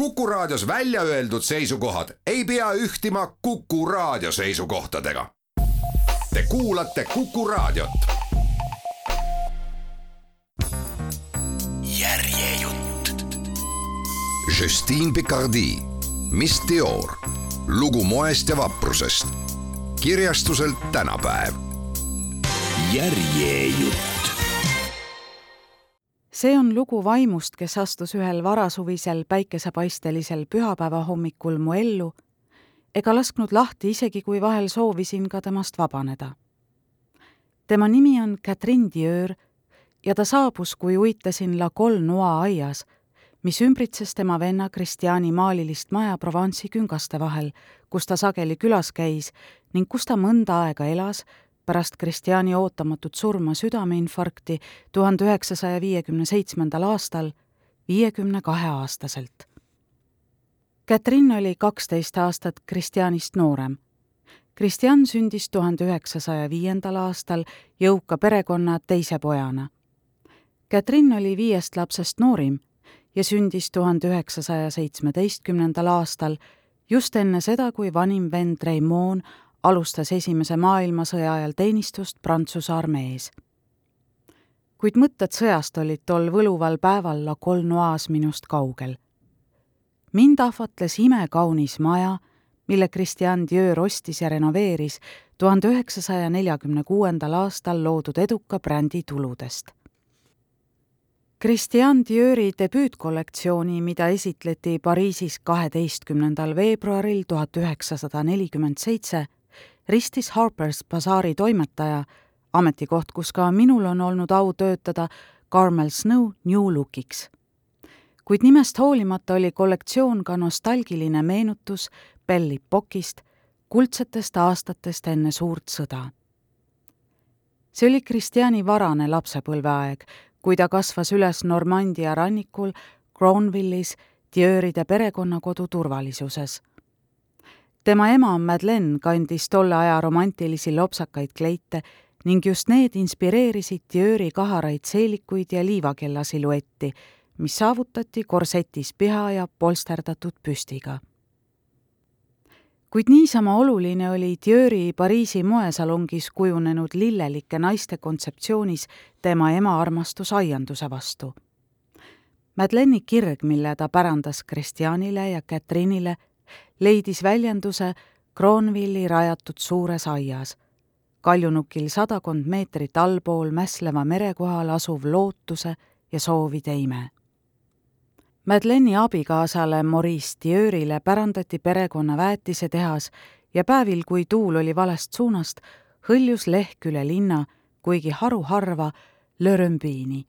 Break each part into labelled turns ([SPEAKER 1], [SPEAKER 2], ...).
[SPEAKER 1] Kuku Raadios välja öeldud seisukohad ei pea ühtima Kuku Raadio seisukohtadega. Te kuulate Kuku Raadiot. järjejutt. Justine Picardi, Miss Dior, lugu moest ja vaprusest. kirjastuselt tänapäev. järjejutt
[SPEAKER 2] see on lugu vaimust, kes astus ühel varasuvisel päikesepaistelisel pühapäeva hommikul mu ellu ega lasknud lahti, isegi kui vahel soovisin ka temast vabaneda. tema nimi on Catherine Dieur ja ta saabus, kui uitasin La Colnois aias, mis ümbritses tema venna Christiani maalilist maja Provence'i küngaste vahel, kus ta sageli külas käis ning kus ta mõnda aega elas pärast Kristjani ootamatut surma südameinfarkti tuhande üheksasaja viiekümne seitsmendal aastal viiekümne kahe aastaselt. Katrin oli kaksteist aastat Kristjanist noorem. Kristjan sündis tuhande üheksasaja viiendal aastal jõuka perekonna teise pojana. Katrin oli viiest lapsest noorim ja sündis tuhande üheksasaja seitsmeteistkümnendal aastal just enne seda, kui vanim vend Raimond alustas Esimese maailmasõja ajal teenistust Prantsuse armees. kuid mõtted sõjast olid tol võluval päeval La Colnois minust kaugel. mind ahvatles imekaunis maja, mille Christian Dior ostis ja renoveeris tuhande üheksasaja neljakümne kuuendal aastal loodud eduka brändi tuludest Christian Dieuri debüütkollektsiooni, mida esitleti Pariisis kaheteistkümnendal veebruaril tuhat üheksasada nelikümmend seitse, ristis Harper's Bazaari toimetaja, ametikoht, kus ka minul on olnud au töötada Carmel Snow New Lookiks. kuid nimest hoolimata oli kollektsioon ka nostalgiline meenutus Belli Pokist, kuldsetest aastatest enne suurt sõda. see oli Kristjani varane lapsepõlveaeg, kui ta kasvas üles Normandia rannikul Crownvillis Dieuride perekonnakodu turvalisuses tema ema Madeleine kandis tolle aja romantilisi lopsakaid kleite ning just need inspireerisid Dieuri kaharaid seelikuid ja liivakella siluetti, mis saavutati korsetis piha ja polsterdatud püstiga. kuid niisama oluline oli Dieuri Pariisi moesalongis kujunenud lillelike naiste kontseptsioonis tema ema armastus aianduse vastu. Madeleine'i kirg, mille ta pärandas Kristjanile ja Catherine'ile, leidis väljenduse Kroonvilli rajatud suures aias, kaljunukil sadakond meetrit allpool mässleva mere kohal asuv lootuse ja soovide ime. Madeleini abikaasale Maurice Dieur'ile pärandati perekonna väetisetehas ja päevil, kui tuul oli valest suunast, hõljus lehk üle linna, kuigi haruharva, Lörömbiini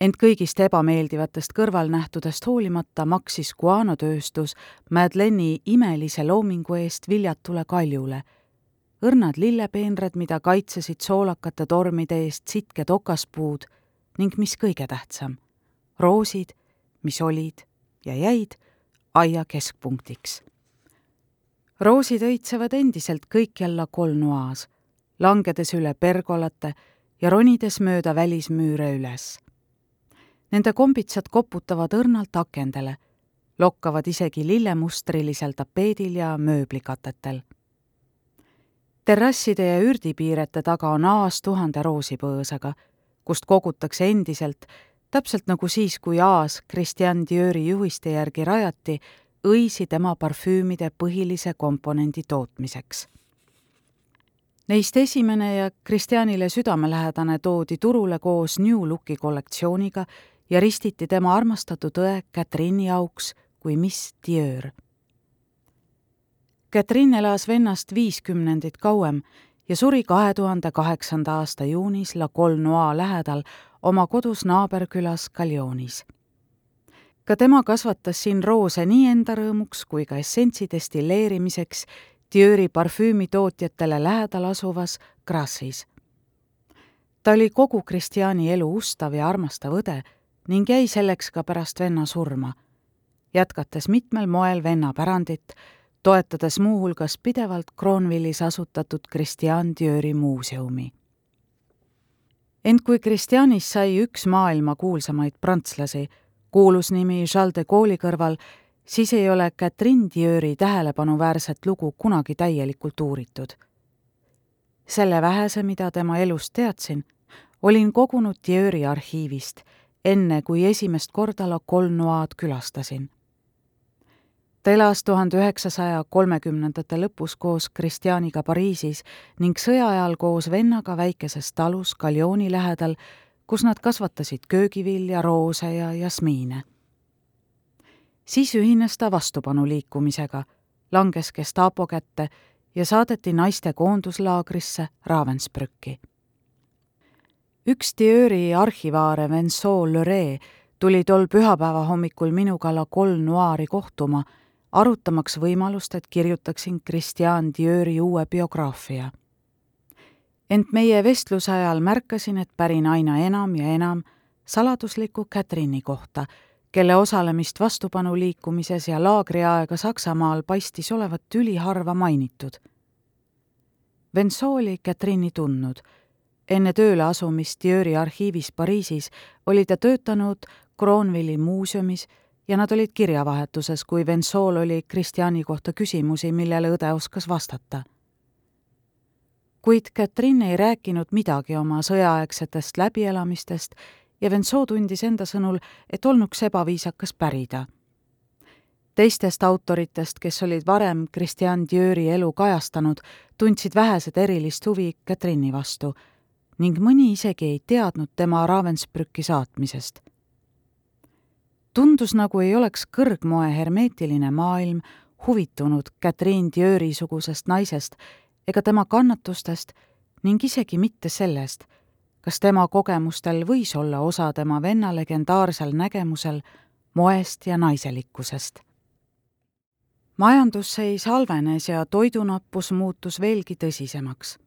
[SPEAKER 2] ent kõigist ebameeldivatest kõrvalnähtudest hoolimata maksis guaanotööstus Madeleini imelise loomingu eest viljatule kaljule. õrnad lillepeenrad, mida kaitsesid soolakate tormide eest sitked okaspuud ning mis kõige tähtsam, roosid, mis olid ja jäid aia keskpunktiks. roosid õitsevad endiselt kõikjal La Colnois, langedes üle pergolate ja ronides mööda välismüüre üles Nende kombitsad koputavad õrnalt akendele, lokkavad isegi lillemustrilisel tapeedil ja mööblikatetel. terrasside ja ürdipiirete taga on aas tuhande roosipõõsaga, kust kogutakse endiselt, täpselt nagu siis, kui aas Christian Dieuri juhiste järgi rajati, õisi tema parfüümide põhilise komponendi tootmiseks Neist esimene ja Kristjanile südamelähedane toodi turule koos New Looki kollektsiooniga ja ristiti tema armastatud õe Catherine'i auks kui Miss Dieur. Catherine elas vennast viiskümnendit kauem ja suri kahe tuhande kaheksanda aasta juunis La Colnois lähedal oma kodus naaberkülas Galjonis. ka tema kasvatas siin roose nii enda rõõmuks kui ka essentsi destilleerimiseks Dieuri parfüümitootjatele lähedal asuvas Grassis. ta oli kogu Kristjani elu ustav ja armastav õde ning jäi selleks ka pärast venna surma, jätkates mitmel moel venna pärandit, toetades muuhulgas pidevalt Kroonvillis asutatud Christian Dieuri muuseumi. ent kui Christianist sai üks maailma kuulsamaid prantslasi, kuulus nimi Charles de Gaulle'i kõrval siis ei ole Catherine Dieuri tähelepanuväärset lugu kunagi täielikult uuritud. selle vähese, mida tema elust teadsin, olin kogunud Dieuri arhiivist, enne kui esimest korda La Colnoid külastasin ta elas tuhande üheksasaja kolmekümnendate lõpus koos Kristjaniga Pariisis ning sõja ajal koos vennaga väikeses talus Gallioni lähedal, kus nad kasvatasid köögivilja, roose ja jasmiine. siis ühines ta vastupanuliikumisega, langes Gestapo kätte ja saadeti naiste koonduslaagrisse Ravensbrücki. Üks Dieuri arhivaare Vincent Leray tuli tol pühapäeva hommikul minuga La Col Noiri kohtuma arutamaks võimalust, et kirjutaksin Christian Dieuri uue biograafia. ent meie vestluse ajal märkasin, et pärin aina enam ja enam saladusliku Catherine'i kohta, kelle osalemist vastupanuliikumises ja laagriaega Saksamaal paistis olevat üliharva mainitud. Venso oli Catherine'i tundnud. Enne tööle asumist Dieuri arhiivis Pariisis oli ta töötanud Kronvilli muuseumis ja nad olid kirjavahetuses, kui Vensol oli Kristjani kohta küsimusi, millele õde oskas vastata. kuid Katrin ei rääkinud midagi oma sõjaaegsetest läbielamistest ja Vensoo tundis enda sõnul, et olnuks ebaviisakas pärida. teistest autoritest, kes olid varem Christian Dieuri elu kajastanud, tundsid vähesed erilist huvi Katrini vastu ning mõni isegi ei teadnud tema Ravensbrücki saatmisest tundus, nagu ei oleks kõrgmoe hermeetiline maailm huvitunud Catherine Dieuri sugusest naisest ega tema kannatustest ning isegi mitte sellest, kas tema kogemustel võis olla osa tema venna legendaarsel nägemusel moest ja naiselikkusest. majandusseis halvenes ja toidunappus muutus veelgi tõsisemaks.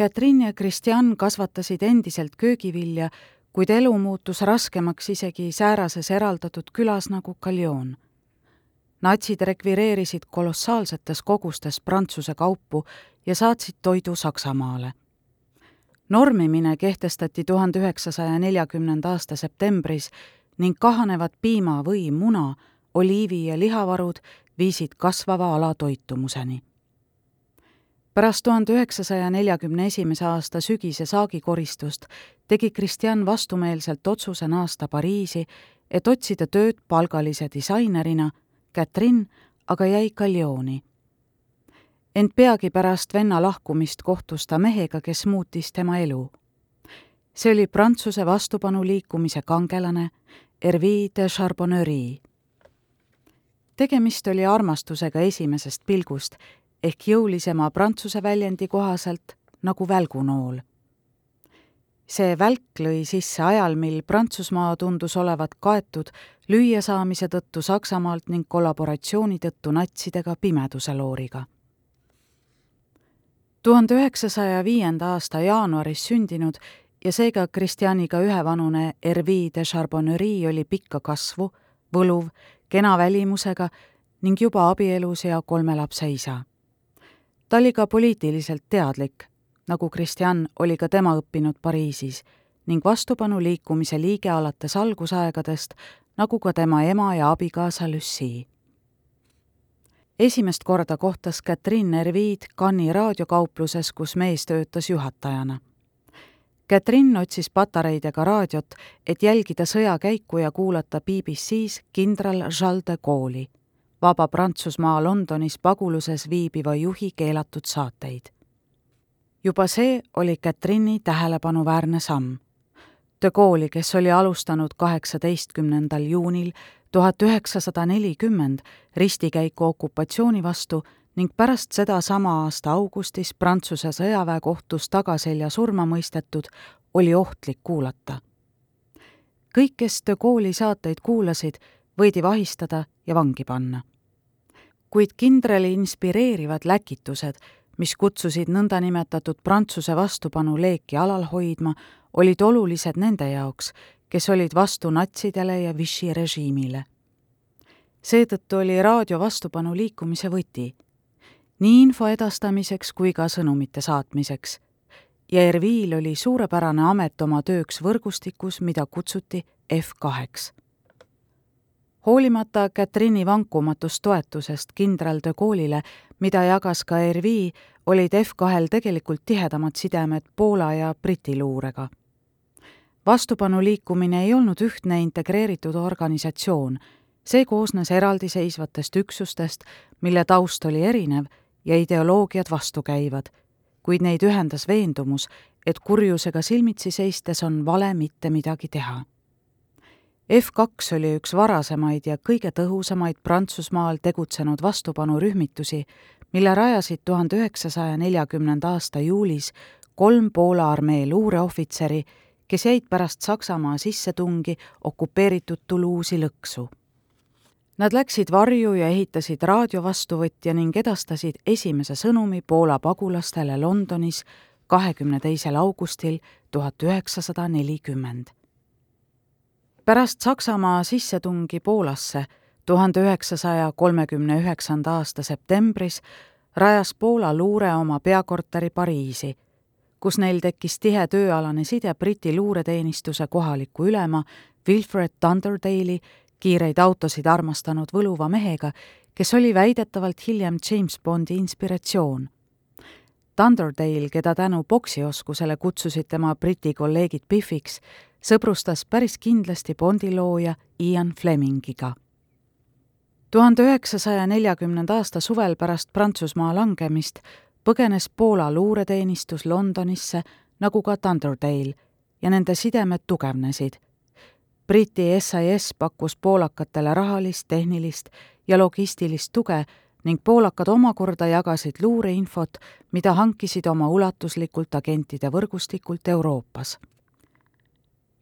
[SPEAKER 2] Catherine ja Christian kasvatasid endiselt köögivilja kuid elu muutus raskemaks isegi säärases eraldatud külas nagu Gallion. natsid rekvireerisid kolossaalsetes kogustes Prantsuse kaupu ja saatsid toidu Saksamaale. normimine kehtestati tuhande üheksasaja neljakümnenda aasta septembris ning kahanevad piima või muna, oliivi ja lihavarud viisid kasvava alatoitumuseni pärast tuhande üheksasaja neljakümne esimese aasta sügise saagikoristust tegi Kristjan vastumeelselt otsuse naasta Pariisi, et otsida tööd palgalise disainerina, Catherine aga jäi Gallioni. ent peagi pärast venna lahkumist kohtus ta mehega, kes muutis tema elu. see oli Prantsuse vastupanuliikumise kangelane Hervé de Charbonnerie. tegemist oli armastusega esimesest pilgust ehk jõulisema prantsuse väljendi kohaselt nagu välgunool. see välk lõi sisse ajal, mil Prantsusmaa tundus olevat kaetud lüüasaamise tõttu Saksamaalt ning kollaboratsiooni tõttu natsidega pimeduse looriga. tuhande üheksasaja viienda aasta jaanuaris sündinud ja seega Kristjaniga ühevanune Hervé de Charbonnerie oli pikka kasvu, võluv, kena välimusega ning juba abielus ja kolme lapse isa ta oli ka poliitiliselt teadlik, nagu Kristjan oli ka tema õppinud Pariisis ning vastupanuliikumise liige alates algusaegadest, nagu ka tema ema ja abikaasa Lucie. esimest korda kohtas Catherine Nervid Cannes'i raadiokaupluses, kus mees töötas juhatajana. Catherine otsis patareidega raadiot, et jälgida sõjakäiku ja kuulata BBC-s kindral Charles de Gaulle'i Vaba Prantsusmaa Londonis paguluses viibiva juhi keelatud saateid. juba see oli Catherine'i tähelepanuväärne samm. De Gaulle'i, kes oli alustanud kaheksateistkümnendal juunil tuhat üheksasada nelikümmend ristikäiku okupatsiooni vastu ning pärast seda sama aasta augustis Prantsuse sõjaväekohtus tagaselja surma mõistetud, oli ohtlik kuulata. kõik, kes De Gaulle'i saateid kuulasid, võidi vahistada ja vangi panna kuid kindrali inspireerivad läkitused, mis kutsusid nõndanimetatud Prantsuse vastupanu leeki alal hoidma, olid olulised nende jaoks, kes olid vastu natsidele ja Vichy režiimile. seetõttu oli raadio vastupanu liikumise võti, nii info edastamiseks kui ka sõnumite saatmiseks. ja Ervil oli suurepärane amet oma tööks võrgustikus, mida kutsuti F kaheks hoolimata Catherine'i vankumatust toetusest kindral de Gaulle'ile, mida jagas ka Hervi, olid F2-l tegelikult tihedamad sidemed Poola ja Briti luurega. vastupanuliikumine ei olnud ühtne integreeritud organisatsioon, see koosnes eraldiseisvatest üksustest, mille taust oli erinev ja ideoloogiad vastukäivad, kuid neid ühendas veendumus, et kurjusega silmitsi seistes on vale mitte midagi teha F2 oli üks varasemaid ja kõige tõhusamaid Prantsusmaal tegutsenud vastupanurühmitusi, mille rajasid tuhande üheksasaja neljakümnenda aasta juulis kolm Poola armee luureohvitseri, kes jäid pärast Saksamaa sissetungi okupeeritud Toulouse'i lõksu. Nad läksid varju ja ehitasid raadiovastuvõtja ning edastasid esimese sõnumi Poola pagulastele Londonis kahekümne teisel augustil tuhat üheksasada nelikümmend pärast Saksamaa sissetungi Poolasse tuhande üheksasaja kolmekümne üheksanda aasta septembris rajas Poola luure oma peakorteri Pariisi, kus neil tekkis tihe tööalane side Briti luureteenistuse kohaliku ülema Wilfred Thunderdale'i kiireid autosid armastanud võluva mehega, kes oli väidetavalt hiljem James Bondi inspiratsioon. Thunderdale, keda tänu poksioskusele kutsusid tema Briti kolleegid Biffiks, sõbrustas päris kindlasti Bondi looja Ian Flemingiga. tuhande üheksasaja neljakümnenda aasta suvel pärast Prantsusmaa langemist põgenes Poola luureteenistus Londonisse nagu ka Thunderdale ja nende sidemed tugevnesid. Briti SIS pakkus poolakatele rahalist, tehnilist ja logistilist tuge ning poolakad omakorda jagasid luureinfot, mida hankisid oma ulatuslikult agentide võrgustikult Euroopas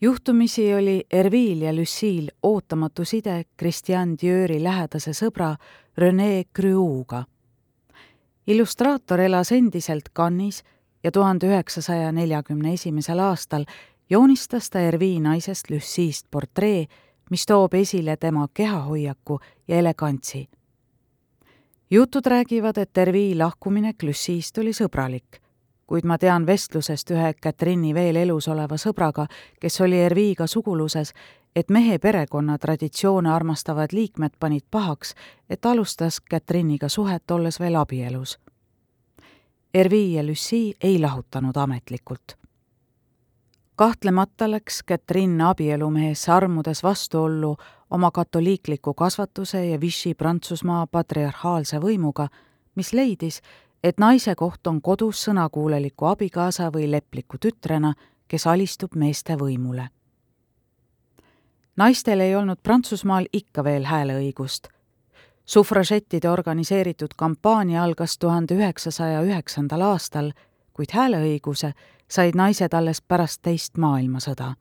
[SPEAKER 2] juhtumisi oli Ervil ja Lucille ootamatu side Christian Dieuri lähedase sõbra Rene Cruuga. illustraator elas endiselt Cannes'is ja tuhande üheksasaja neljakümne esimesel aastal joonistas ta Ervi naisest Lucille'st portree, mis toob esile tema kehahoiaku ja elegantsi. jutud räägivad, et Ervi lahkuminek Lucille'st oli sõbralik kuid ma tean vestlusest ühe Catherine'i veel elus oleva sõbraga, kes oli Erviga suguluses, et mehe perekonna traditsioone armastavad liikmed panid pahaks, et alustas Catherine'iga suhet, olles veel abielus. Ervi ja Lucie ei lahutanud ametlikult. kahtlemata läks Catherine abielumehesse armudes vastuollu oma katoliikliku kasvatuse ja Vichy Prantsusmaa patriarhaalse võimuga, mis leidis, et naise koht on kodus sõnakuuleliku abikaasa või lepliku tütrena, kes alistub meeste võimule. naistel ei olnud Prantsusmaal ikka veel hääleõigust. sufražettide organiseeritud kampaania algas tuhande üheksasaja üheksandal aastal, kuid hääleõiguse said naised alles pärast teist maailmasõda.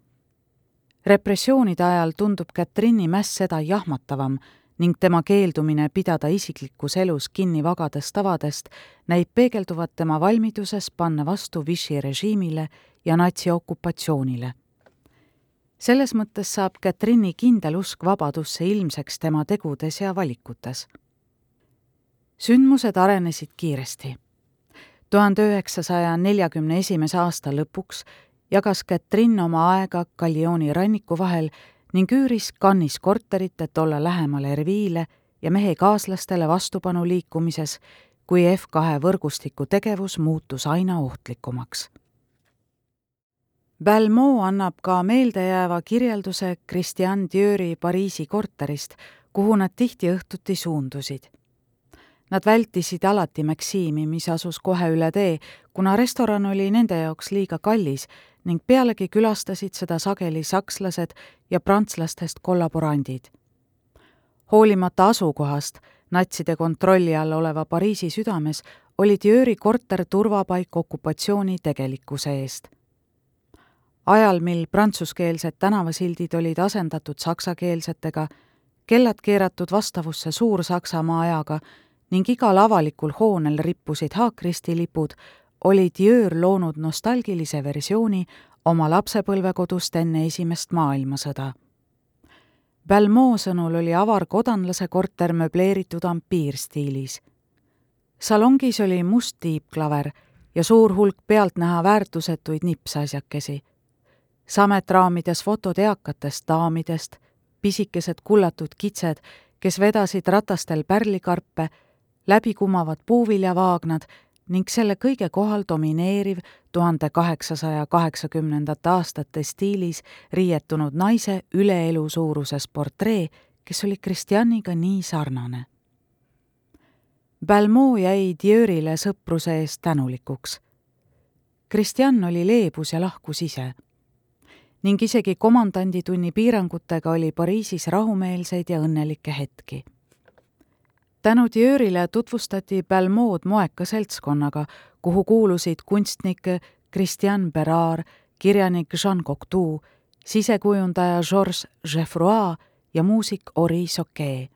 [SPEAKER 2] repressioonide ajal tundub Catherine'i mäss seda jahmatavam, ning tema keeldumine pidada isiklikus elus kinni vagadest tavadest näib peegelduvat tema valmiduses panna vastu Vichy režiimile ja natsiokupatsioonile. selles mõttes saab Catherine'i kindel usk vabadusse ilmseks tema tegudes ja valikutes. sündmused arenesid kiiresti. tuhande üheksasaja neljakümne esimese aasta lõpuks jagas Catherine oma aega Gallioni ranniku vahel ning üüris Cannes'is korterit, et olla lähemal Erviile ja mehe kaaslastele vastupanu liikumises, kui F2 võrgustiku tegevus muutus aina ohtlikumaks. Balmo annab ka meeldejääva kirjelduse Christian Dieuri Pariisi korterist, kuhu nad tihti õhtuti suundusid. Nad vältisid alati Maximi, mis asus kohe üle tee, kuna restoran oli nende jaoks liiga kallis ning pealegi külastasid seda sageli sakslased ja prantslastest kollaborandid. hoolimata asukohast, natside kontrolli all oleva Pariisi südames, oli Diöri korter turvapaik okupatsiooni tegelikkuse eest. ajal, mil prantsuskeelsed tänavasildid olid asendatud saksakeelsetega, kellad keeratud vastavusse Suur-Saksamaa ajaga ning igal avalikul hoonel rippusid haakristilipud, oli Dior loonud nostalgilise versiooni oma lapsepõlvekodust enne Esimest maailmasõda. Balmo sõnul oli avar kodanlase korter möbleeritud ampiirstiilis. salongis oli must tiibklaver ja suur hulk pealtnäha väärtusetuid nipsasjakesi. sametraamides fotod eakatest daamidest, pisikesed kullatud kitsed, kes vedasid ratastel pärlikarpe, läbikumavad puuviljavaagnad ning selle kõige kohal domineeriv tuhande kaheksasaja kaheksakümnendate aastate stiilis riietunud naise üleelu suuruses portree, kes oli Kristjaniga nii sarnane. Balmo jäi Dieur'ile sõpruse eest tänulikuks. Kristjan oli leebus ja lahkus ise ning isegi komandanditunni piirangutega oli Pariisis rahumeelseid ja õnnelikke hetki tänu Dieur'ile tutvustati Balmod moeka seltskonnaga, kuhu kuulusid kunstnik Christian Berard, kirjanik Jean Cocteau, sisekujundaja Georges Geoffroy ja muusik Ori Soquet.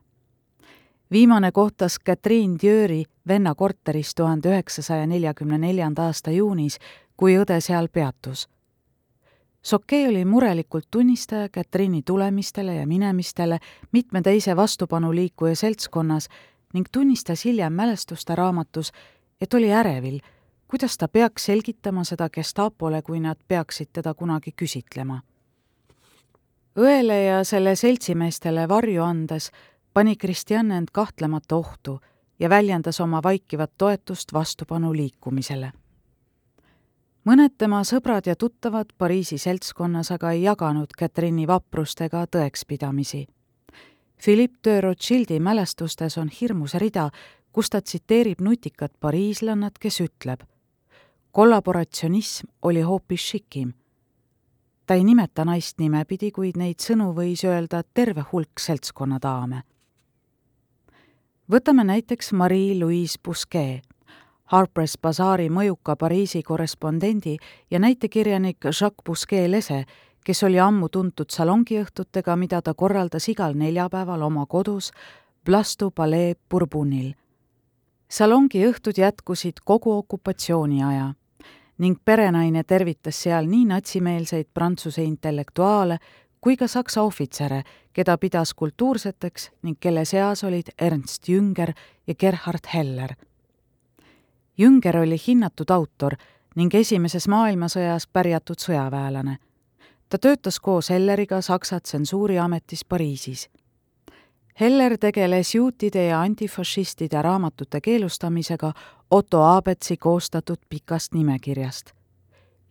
[SPEAKER 2] viimane kohtas Catherine Dieuri venna korteris tuhande üheksasaja neljakümne neljanda aasta juunis, kui õde seal peatus. Soquet oli murelikult tunnistaja Catherine'i tulemistele ja minemistele mitme teise vastupanuliikuja seltskonnas ning tunnistas hiljem mälestuste raamatus, et oli ärevil, kuidas ta peaks selgitama seda Gestapole, kui nad peaksid teda kunagi küsitlema. õele ja selle seltsimeestele varju andes pani Kristjan end kahtlemata ohtu ja väljendas oma vaikivat toetust vastupanu liikumisele. mõned tema sõbrad ja tuttavad Pariisi seltskonnas aga ei jaganud Catherine'i vaprust ega tõekspidamisi Philippe de Rothschildi mälestustes on hirmus rida, kus ta tsiteerib nutikat pariislannat, kes ütleb kollaboratsionism oli hoopis šikim. ta ei nimeta naist nimepidi, kuid neid sõnu võis öelda terve hulk seltskonnadaame. võtame näiteks Marie-Louise Bousquet, Harper's Bazaari mõjuka Pariisi korrespondendi ja näitekirjanik Jacques Bousquet Lese, kes oli ammu tuntud salongiõhtutega, mida ta korraldas igal neljapäeval oma kodus Plastu Palais Bourbonil. salongiõhtud jätkusid kogu okupatsiooniaja ning perenaine tervitas seal nii natsimeelseid Prantsuse intellektuaale kui ka saksa ohvitsere, keda pidas kultuurseteks ning kelle seas olid Ernst Jünger ja Gerhard Heller. Jünger oli hinnatud autor ning Esimeses maailmasõjas pärjatud sõjaväelane ta töötas koos Helleriga Saksa tsensuuriametis Pariisis. Heller tegeles juutide ja antifašistide raamatute keelustamisega Otto Abetsi koostatud pikast nimekirjast.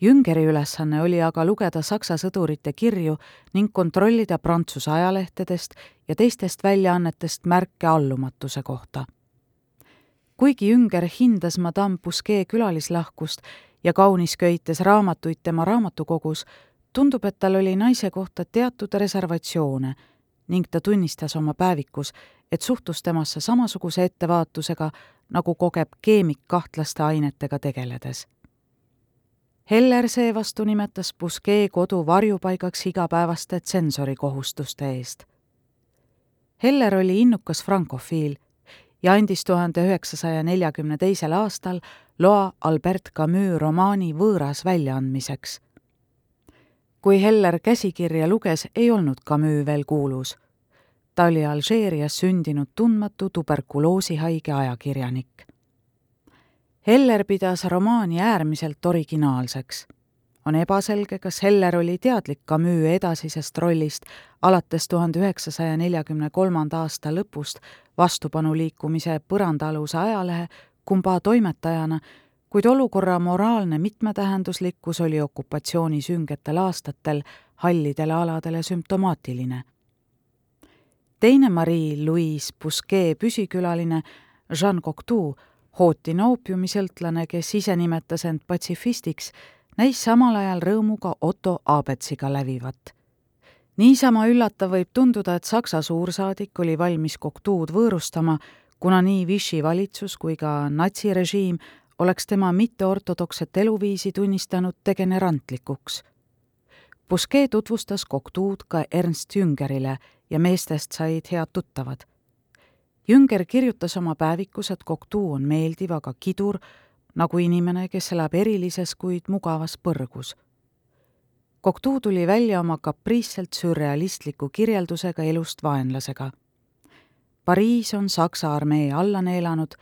[SPEAKER 2] Jüngeri ülesanne oli aga lugeda Saksa sõdurite kirju ning kontrollida Prantsuse ajalehtedest ja teistest väljaannetest märke allumatuse kohta. kuigi Jünger hindas Madame Bousquet külalislahkust ja kaunis köites raamatuid tema raamatukogus, tundub, et tal oli naise kohta teatud reservatsioone ning ta tunnistas oma päevikus, et suhtus temasse samasuguse ettevaatusega, nagu kogeb keemik kahtlaste ainetega tegeledes. Heller seevastu nimetas Busquet kodu varjupaigaks igapäevaste tsensorikohustuste eest. Heller oli innukas frankofiil ja andis tuhande üheksasaja neljakümne teisel aastal loa Albert Camus romaani Võõras väljaandmiseks kui Heller käsikirja luges, ei olnud Camus veel kuulus. ta oli Alžeerias sündinud tundmatu tuberkuloosihaige ajakirjanik. Heller pidas romaani äärmiselt originaalseks. on ebaselge, kas Heller oli teadlik Camus edasisest rollist alates tuhande üheksasaja neljakümne kolmanda aasta lõpust vastupanuliikumise põrandaaluse ajalehe Kumba toimetajana kuid olukorra moraalne mitmetähenduslikkus oli okupatsiooni süngetel aastatel hallidele aladele sümptomaatiline. teine Marie-Louise Bousquet püsikülaline Jean Cocteau, hootine oopiumisõltlane, kes ise nimetas end patsifistiks, näis samal ajal rõõmuga Otto Abetsiga lävivat niisama üllatav võib tunduda, et Saksa suursaadik oli valmis Cocteaud võõrustama, kuna nii Vichy valitsus kui ka natsirežiim oleks tema mitteortodokset eluviisi tunnistanud degenerantlikuks. Busquet tutvustas Cocteau'd ka Ernst Jüngerile ja meestest said head tuttavad. Jünger kirjutas oma päevikus, et Cocteau on meeldiv, aga kidur, nagu inimene, kes elab erilises, kuid mugavas põrgus. Cocteau tuli välja oma kapriisselt sürrealistliku kirjeldusega elust vaenlasega. Pariis on Saksa armee alla neelanud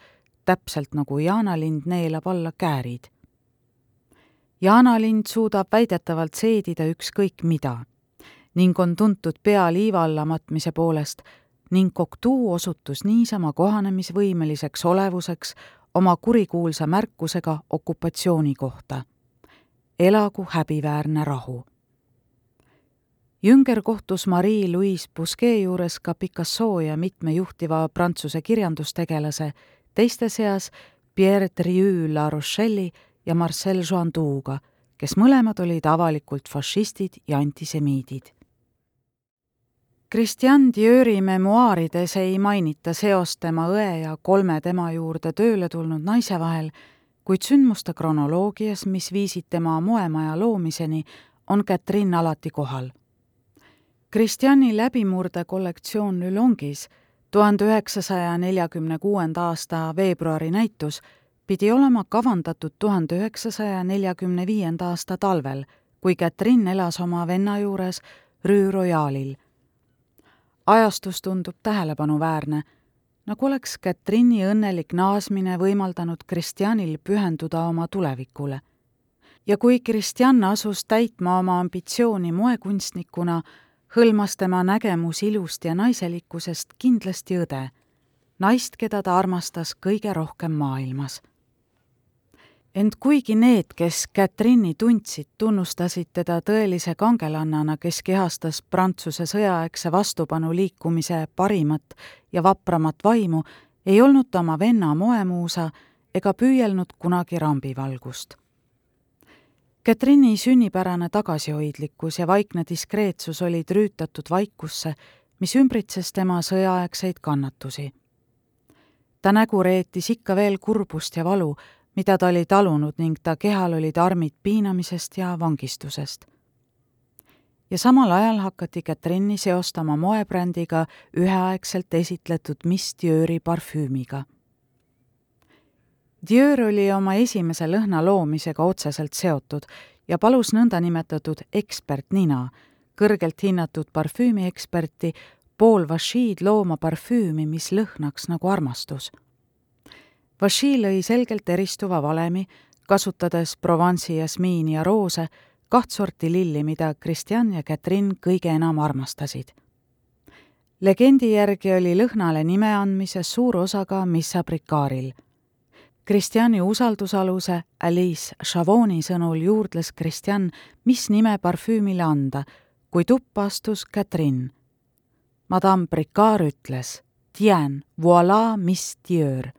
[SPEAKER 2] täpselt nagu jaanalind neelab alla käärid. jaanalind suudab väidetavalt seedida ükskõik mida ning on tuntud pea liiva alla matmise poolest ning Cocteau osutus niisama kohanemisvõimeliseks olevuseks oma kurikuulsa märkusega okupatsiooni kohta. elagu häbiväärne rahu. Jünger kohtus Marie-Louise Busquet juures ka Picasso ja mitme juhtiva prantsuse kirjandustegelase, teiste seas Pierre Trieu La Rochelle'i ja Marcel Joandouga, kes mõlemad olid avalikult fašistid ja antisemiidid Christian Dieuri memuaarides ei mainita seost tema õe ja kolme tema juurde tööle tulnud naise vahel, kuid sündmuste kronoloogias, mis viisid tema moemaja loomiseni, on Catherine alati kohal. Christiani läbimurde kollektsioon Lülongis, tuhande üheksasaja neljakümne kuuenda aasta veebruari näitus, pidi olema kavandatud tuhande üheksasaja neljakümne viienda aasta talvel, kui Catherine elas oma venna juures Rue Royalil ajastus tundub tähelepanuväärne, nagu oleks Katrini õnnelik naasmine võimaldanud Kristjanil pühenduda oma tulevikule. ja kui Kristjan asus täitma oma ambitsiooni moekunstnikuna, hõlmas tema nägemus ilust ja naiselikkusest kindlasti õde, naist, keda ta armastas kõige rohkem maailmas ent kuigi need, kes Catherine'i tundsid, tunnustasid teda tõelise kangelannana, kes kehastas Prantsuse sõjaaegse vastupanuliikumise parimat ja vapramat vaimu, ei olnud ta oma venna moemuusa ega püüelnud kunagi rambivalgust. Catherine'i sünnipärane tagasihoidlikkus ja vaikne diskreetsus olid rüütatud vaikusse, mis ümbritses tema sõjaaegseid kannatusi. ta nägu reetis ikka veel kurbust ja valu, mida ta oli talunud ning ta kehal olid armid piinamisest ja vangistusest. ja samal ajal hakati Catherine'i seostama moebrändiga üheaegselt esitletud Miss Dieuri parfüümiga. Dior oli oma esimese lõhna loomisega otseselt seotud ja palus nõndanimetatud ekspertnina, kõrgelt hinnatud parfüümieksperti Paul Vachid looma parfüümi, mis lõhnaks nagu armastus Vaši lõi selgelt eristuva valemi, kasutades Provence'i jasmiini ja roose, kaht sorti lilli, mida Christian ja Catherine kõige enam armastasid. legendi järgi oli lõhnale nime andmises suur osa ka Missa Bricardil. Christiani usaldusaluse Alice Chavoni sõnul juurdles Christian, mis nime parfüümile anda, kui tuppa astus Catherine. Madame Bricard ütles, Tien, voilà, Miss Dieur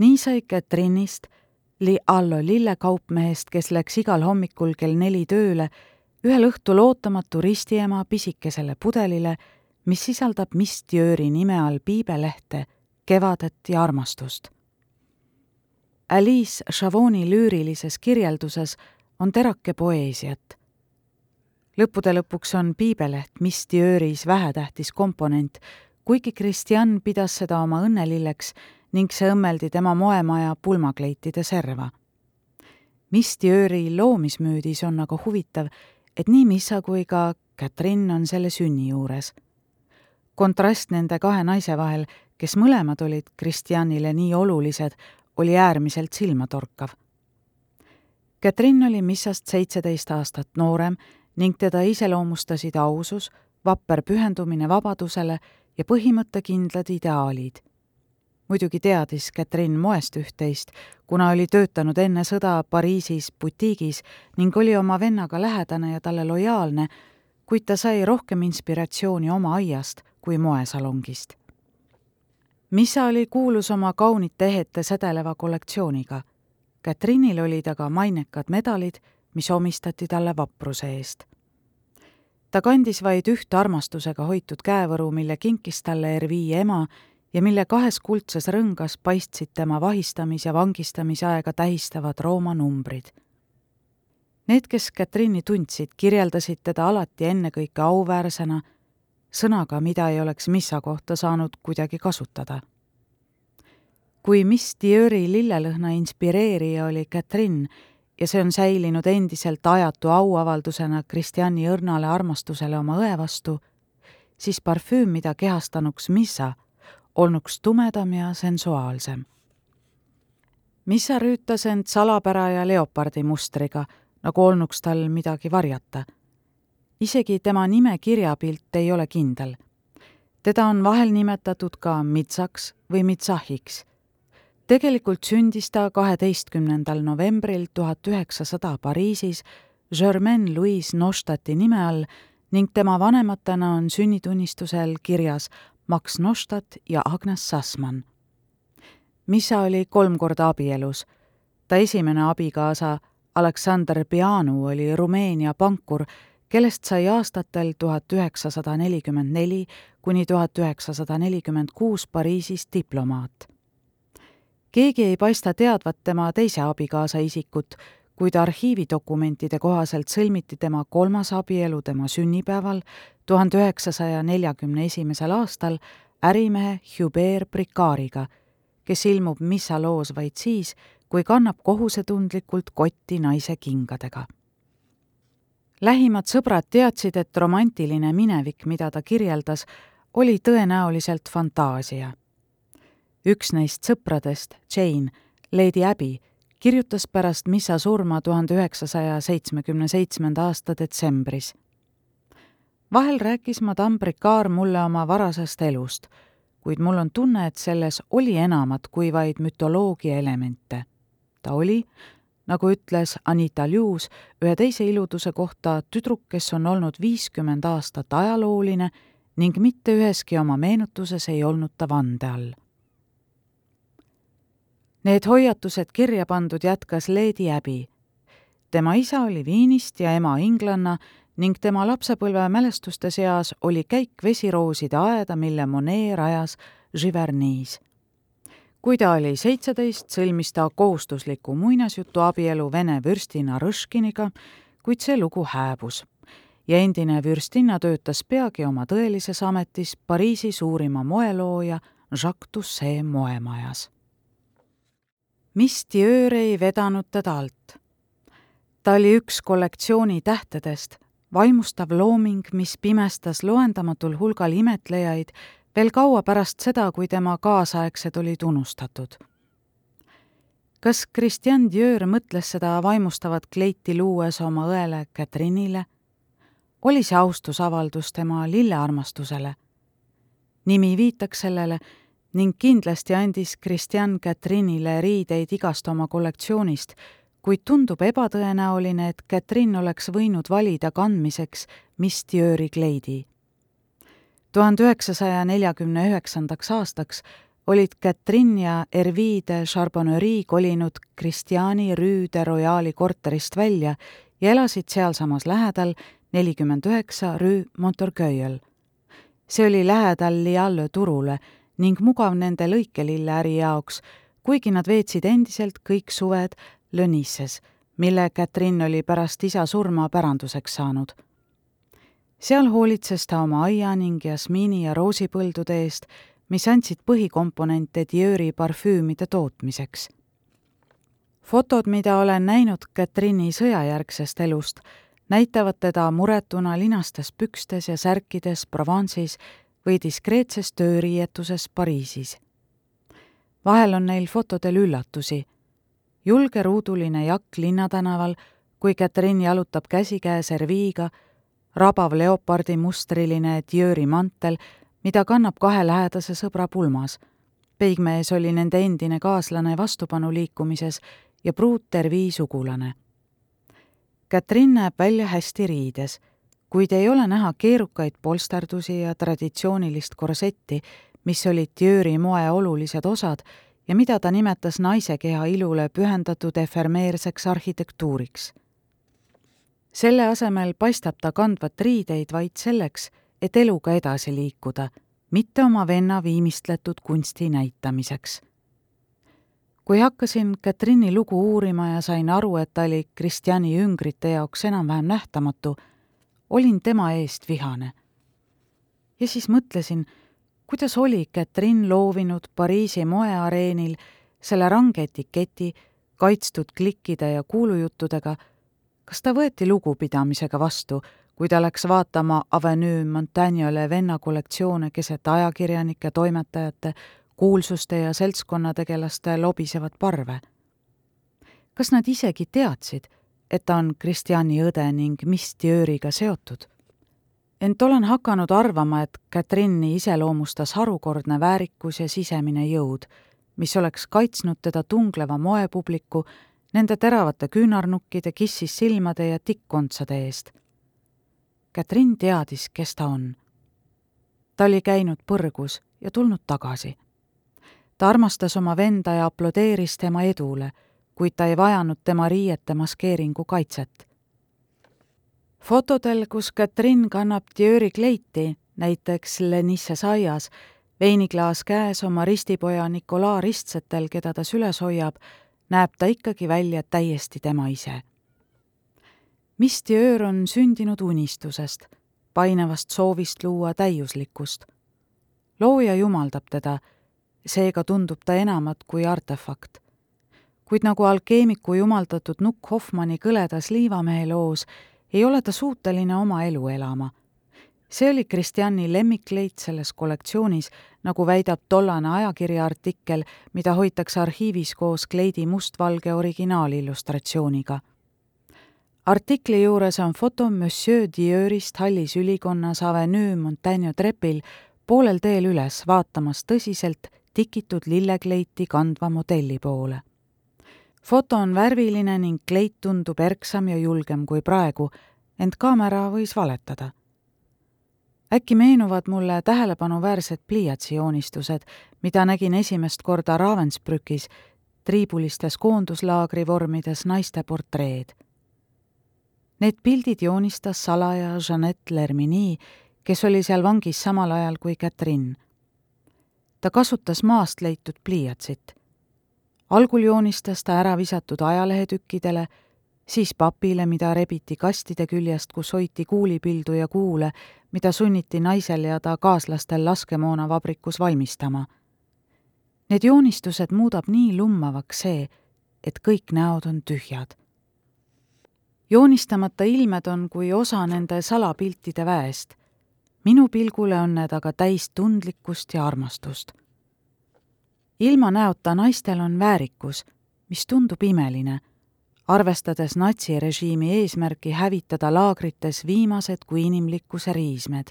[SPEAKER 2] nii sai Catherine'ist, Li Allo lillekaupmehest, kes läks igal hommikul kell neli tööle, ühel õhtul ootamatu ristiema pisikesele pudelile, mis sisaldab Miss Dieuri nime all piibelehte, kevadet ja armastust. Alice Chavoni lüürilises kirjelduses on terake poeesiat. lõppude lõpuks on piibeleht Miss Dieuri's vähetähtis komponent, kuigi Christian pidas seda oma õnnelilleks ning see õmmeldi tema moemaja pulmakleitide serva. Mistiööri loomismüüdis on aga huvitav, et nii Missa kui ka Catherine on selle sünni juures. kontrast nende kahe naise vahel, kes mõlemad olid Kristjanile nii olulised, oli äärmiselt silmatorkav. Catherine oli Missast seitseteist aastat noorem ning teda iseloomustasid ausus, vapper pühendumine vabadusele ja põhimõttekindlad ideaalid muidugi teadis Catherine moest üht-teist, kuna oli töötanud enne sõda Pariisis butiigis ning oli oma vennaga lähedane ja talle lojaalne, kuid ta sai rohkem inspiratsiooni oma aiast kui moesalongist. Missa oli kuulus oma kaunite ehete sedeleva kollektsiooniga. Catherine'il olid aga mainekad medalid, mis omistati talle vapruse eest. ta kandis vaid ühte armastusega hoitud käevõru, mille kinkis talle Ervii ema ja mille kahes kuldses rõngas paistsid tema vahistamis- ja vangistamise aega tähistavad Rooma numbrid. Need, kes Catherine'i tundsid, kirjeldasid teda alati ennekõike auväärsena, sõnaga, mida ei oleks missa kohta saanud kuidagi kasutada. kui Miss Dieuri lillelõhna inspireerija oli Catherine ja see on säilinud endiselt ajatu auavaldusena Kristjani õrnale armastusele oma õe vastu, siis parfüüm, mida kehastanuks missa, olnuks tumedam ja sensuaalsem. Missa rüütas end salapära ja leopardi mustriga, nagu olnuks tal midagi varjata. Isegi tema nime kirjapilt ei ole kindel. teda on vahel nimetatud ka Mitsaks või Mitsahiks. tegelikult sündis ta kaheteistkümnendal novembril tuhat üheksasada Pariisis Germaine Louise Nostati nime all ning tema vanematena on sünnitunnistusel kirjas Max Nostat ja Agnes Sassmann. Missa oli kolm korda abielus. ta esimene abikaasa Aleksander Pianu oli Rumeenia pankur, kellest sai aastatel tuhat üheksasada nelikümmend neli kuni tuhat üheksasada nelikümmend kuus Pariisis diplomaat. keegi ei paista teadvat tema teise abikaasa isikut, kuid arhiividokumentide kohaselt sõlmiti tema kolmas abielu tema sünnipäeval, tuhande üheksasaja neljakümne esimesel aastal ärimehe Hubert Bricariga, kes ilmub missa loos vaid siis, kui kannab kohusetundlikult kotti naise kingadega. Lähimad sõbrad teadsid, et romantiline minevik, mida ta kirjeldas, oli tõenäoliselt fantaasia. üks neist sõpradest, Jane, Lady Abby, kirjutas pärast Missa surma tuhande üheksasaja seitsmekümne seitsmenda aasta detsembris. vahel rääkis madame Bricard mulle oma varasest elust, kuid mul on tunne, et selles oli enamat kui vaid mütoloogia elemente. ta oli, nagu ütles Anita Lius ühe teise iluduse kohta, tüdruk, kes on olnud viiskümmend aastat ajalooline ning mitte üheski oma meenutuses ei olnud ta vande all. Need hoiatused kirja pandud jätkas Lady Abby. tema isa oli Viinist ja ema inglanna ning tema lapsepõlve mälestuste seas oli käik vesirooside aeda, mille Monet rajas Giverny's. Kui ta oli seitseteist, sõlmis ta kohustusliku muinasjutu abielu vene vürstina Rõškiniga, kuid see lugu hääbus ja endine vürstinna töötas peagi oma tõelises ametis Pariisi suurima moelooja Jacques Doucet moemajas. mis Dior ei vedanud teda alt? ta oli üks kollektsiooni tähtedest, vaimustav looming, mis pimestas loendamatul hulgal imetlejaid veel kaua pärast seda, kui tema kaasaegsed olid unustatud. kas Christian Dior mõtles seda vaimustavat kleiti luues oma õele Catherine'ile oli see austusavaldus tema lillearmastusele. nimi viitaks sellele ning kindlasti andis Christian Catherine'ile riideid igast oma kollektsioonist, kuid tundub ebatõenäoline, et Catherine oleks võinud valida kandmiseks Miss Dieuri kleidi. Tuhande üheksasaja neljakümne üheksandaks aastaks olid Catherine ja Hervie de Charbonnerie kolinud Christiani Rue de Royali korterist välja ja elasid sealsamas lähedal nelikümmend üheksa Rue Montorgueil. see oli lähedal Lialle turule ning mugav nende lõikelilleäri jaoks, kuigi nad veetsid endiselt kõik suved Lönisses, mille Catherine oli pärast isa surma päranduseks saanud. Seal hoolitses ta oma aia ning jasmiini ja roosipõldude eest, mis andsid põhikomponente Dieuri parfüümide tootmiseks. fotod, mida olen näinud Catherine'i sõjajärgsest elust, näitavad teda muretuna linastes pükstes ja särkides Provence'is või diskreetses tööriietuses Pariisis. vahel on neil fotodel üllatusi. julge ruuduline jakk linnatänaval, kui Catherine jalutab käsikäes Herviga, rabav leopardimustriline Dieuri mantel, mida kannab kahe lähedase sõbra pulmas. Peigmees oli nende endine kaaslane vastupanuliikumises ja pruut Hervi sugulane Katrin näeb välja hästi riides, kuid ei ole näha keerukaid polsterdusi ja traditsioonilist korsetti, mis olid Dieuri moe olulised osad ja mida ta nimetas naise keha ilule pühendatud efemeerseks arhitektuuriks. Selle asemel paistab ta kandvat riideid vaid selleks, et eluga edasi liikuda, mitte oma venna viimistletud kunsti näitamiseks kui hakkasin Katriini lugu uurima ja sain aru, et ta oli Kristjani üngrite jaoks enam-vähem nähtamatu, olin tema eest vihane. ja siis mõtlesin, kuidas oli Katrin loovinud Pariisi moeareenil selle range etiketi, kaitstud klikkide ja kuulujuttudega, kas ta võeti lugupidamisega vastu, kui ta läks vaatama Avenue Montagnole venna kollektsioone keset ajakirjanike, toimetajate, kuulsuste ja seltskonnategelaste lobisevat parve. kas nad isegi teadsid, et ta on Kristjani õde ning Miss Dieuriga seotud? ent olen hakanud arvama, et Katrini iseloomustas harukordne väärikus ja sisemine jõud, mis oleks kaitsnud teda tungleva moepubliku, nende teravate küünarnukkide, kissis silmade ja tikkkontsade eest. Katrin teadis, kes ta on. ta oli käinud põrgus ja tulnud tagasi. ta armastas oma venda ja aplodeeris tema edule, kuid ta ei vajanud tema riiete maskeeringu kaitset fotodel, kus Katrin kannab Diori kleiti, näiteks Lenisse aias, veiniklaas käes oma ristipoja Nicolas ristsetel, keda ta süles hoiab, näeb ta ikkagi välja täiesti tema ise. Miss Dior on sündinud unistusest, painavast soovist luua täiuslikkust. looja jumaldab teda, seega tundub ta enamat kui artefakt. kuid nagu alkeemiku jumaldatud Nukk Hoffmanni kõledas liivamehe loos, ei ole ta suuteline oma elu elama. See oli Kristjani lemmikleit selles kollektsioonis, nagu väidab tollane ajakirja artikkel, mida hoitakse arhiivis koos kleidi mustvalge originaalillustratsiooniga. artikli juures on foto Monsieur Dieurist hallis ülikonnas Avenue Montaigne trepil poolel teel üles vaatamas tõsiselt tikitud lillekleiti kandva modelli poole foto on värviline ning kleit tundub erksam ja julgem kui praegu, ent kaamera võis valetada. Äkki meenuvad mulle tähelepanuväärsed pliiatsijoonistused, mida nägin esimest korda Ravensbrückis, triibulistes koonduslaagri vormides naiste portreed. Need pildid joonistas salaja Jeanette Lermini, kes oli seal vangis samal ajal kui Catherine. ta kasutas maast leitud pliiatsit algul joonistas ta ära visatud ajalehetükkidele, siis papile, mida rebiti kastide küljest, kus hoiti kuulipildu ja kuule, mida sunniti naisel ja ta kaaslastel laskemoonavabrikus valmistama. Need joonistused muudab nii lummavaks see, et kõik näod on tühjad. joonistamata ilmed on kui osa nende salapiltide väest. minu pilgule on need aga täis tundlikkust ja armastust ilma näota naistel on väärikus, mis tundub imeline, arvestades natsirežiimi eesmärki hävitada laagrites viimased kui inimlikkuse riismed.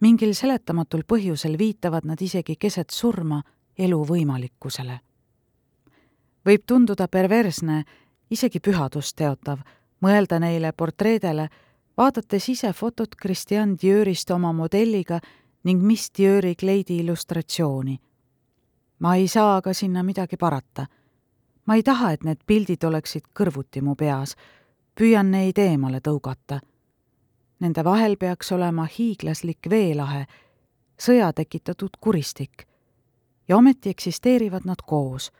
[SPEAKER 2] mingil seletamatul põhjusel viitavad nad isegi keset surma elu võimalikkusele. võib tunduda perversne, isegi pühadust teotav, mõelda neile portreedele, vaadates ise fotot Christian Dieurist oma modelliga ning Miss Dieuri kleidi illustratsiooni ma ei saa aga sinna midagi parata. Ma ei taha, et need pildid oleksid kõrvuti mu peas, püüan neid eemale tõugata. Nende vahel peaks olema hiiglaslik veelahe, sõja tekitatud kuristik. ja ometi eksisteerivad nad koos,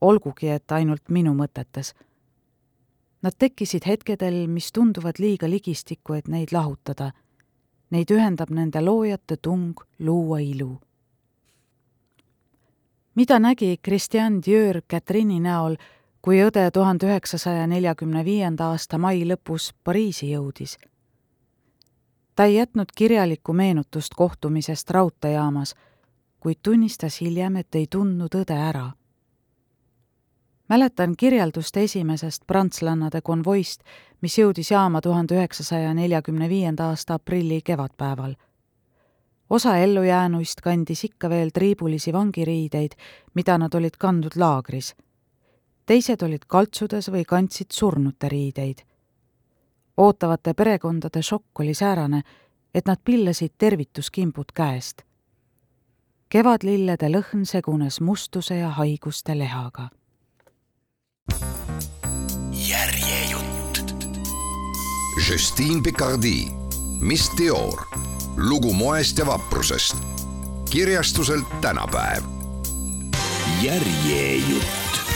[SPEAKER 2] olgugi et ainult minu mõtetes. Nad tekkisid hetkedel, mis tunduvad liiga ligistikku, et neid lahutada. Neid ühendab nende loojate tung luua ilu mida nägi Christian Dior Catherine näol, kui õde tuhande üheksasaja neljakümne viienda aasta mai lõpus Pariisi jõudis. ta ei jätnud kirjalikku meenutust kohtumisest raudteejaamas, kuid tunnistas hiljem, et ei tundnud õde ära. mäletan kirjeldust esimesest prantslannade konvoist, mis jõudis jaama tuhande üheksasaja neljakümne viienda aasta aprilli kevadpäeval osa ellujäänuist kandis ikka veel triibulisi vangiriideid, mida nad olid kandnud laagris. teised olid kaltsudes või kandsid surnute riideid. ootavate perekondade šokk oli säärane, et nad pillasid tervituskimbud käest. kevadlillede lõhn segunes mustuse ja haiguste lehaga.
[SPEAKER 1] järjejutt. Justine Picardie, Miss Dior lugu moest ja vaprusest. kirjastuselt tänapäev. järjejutt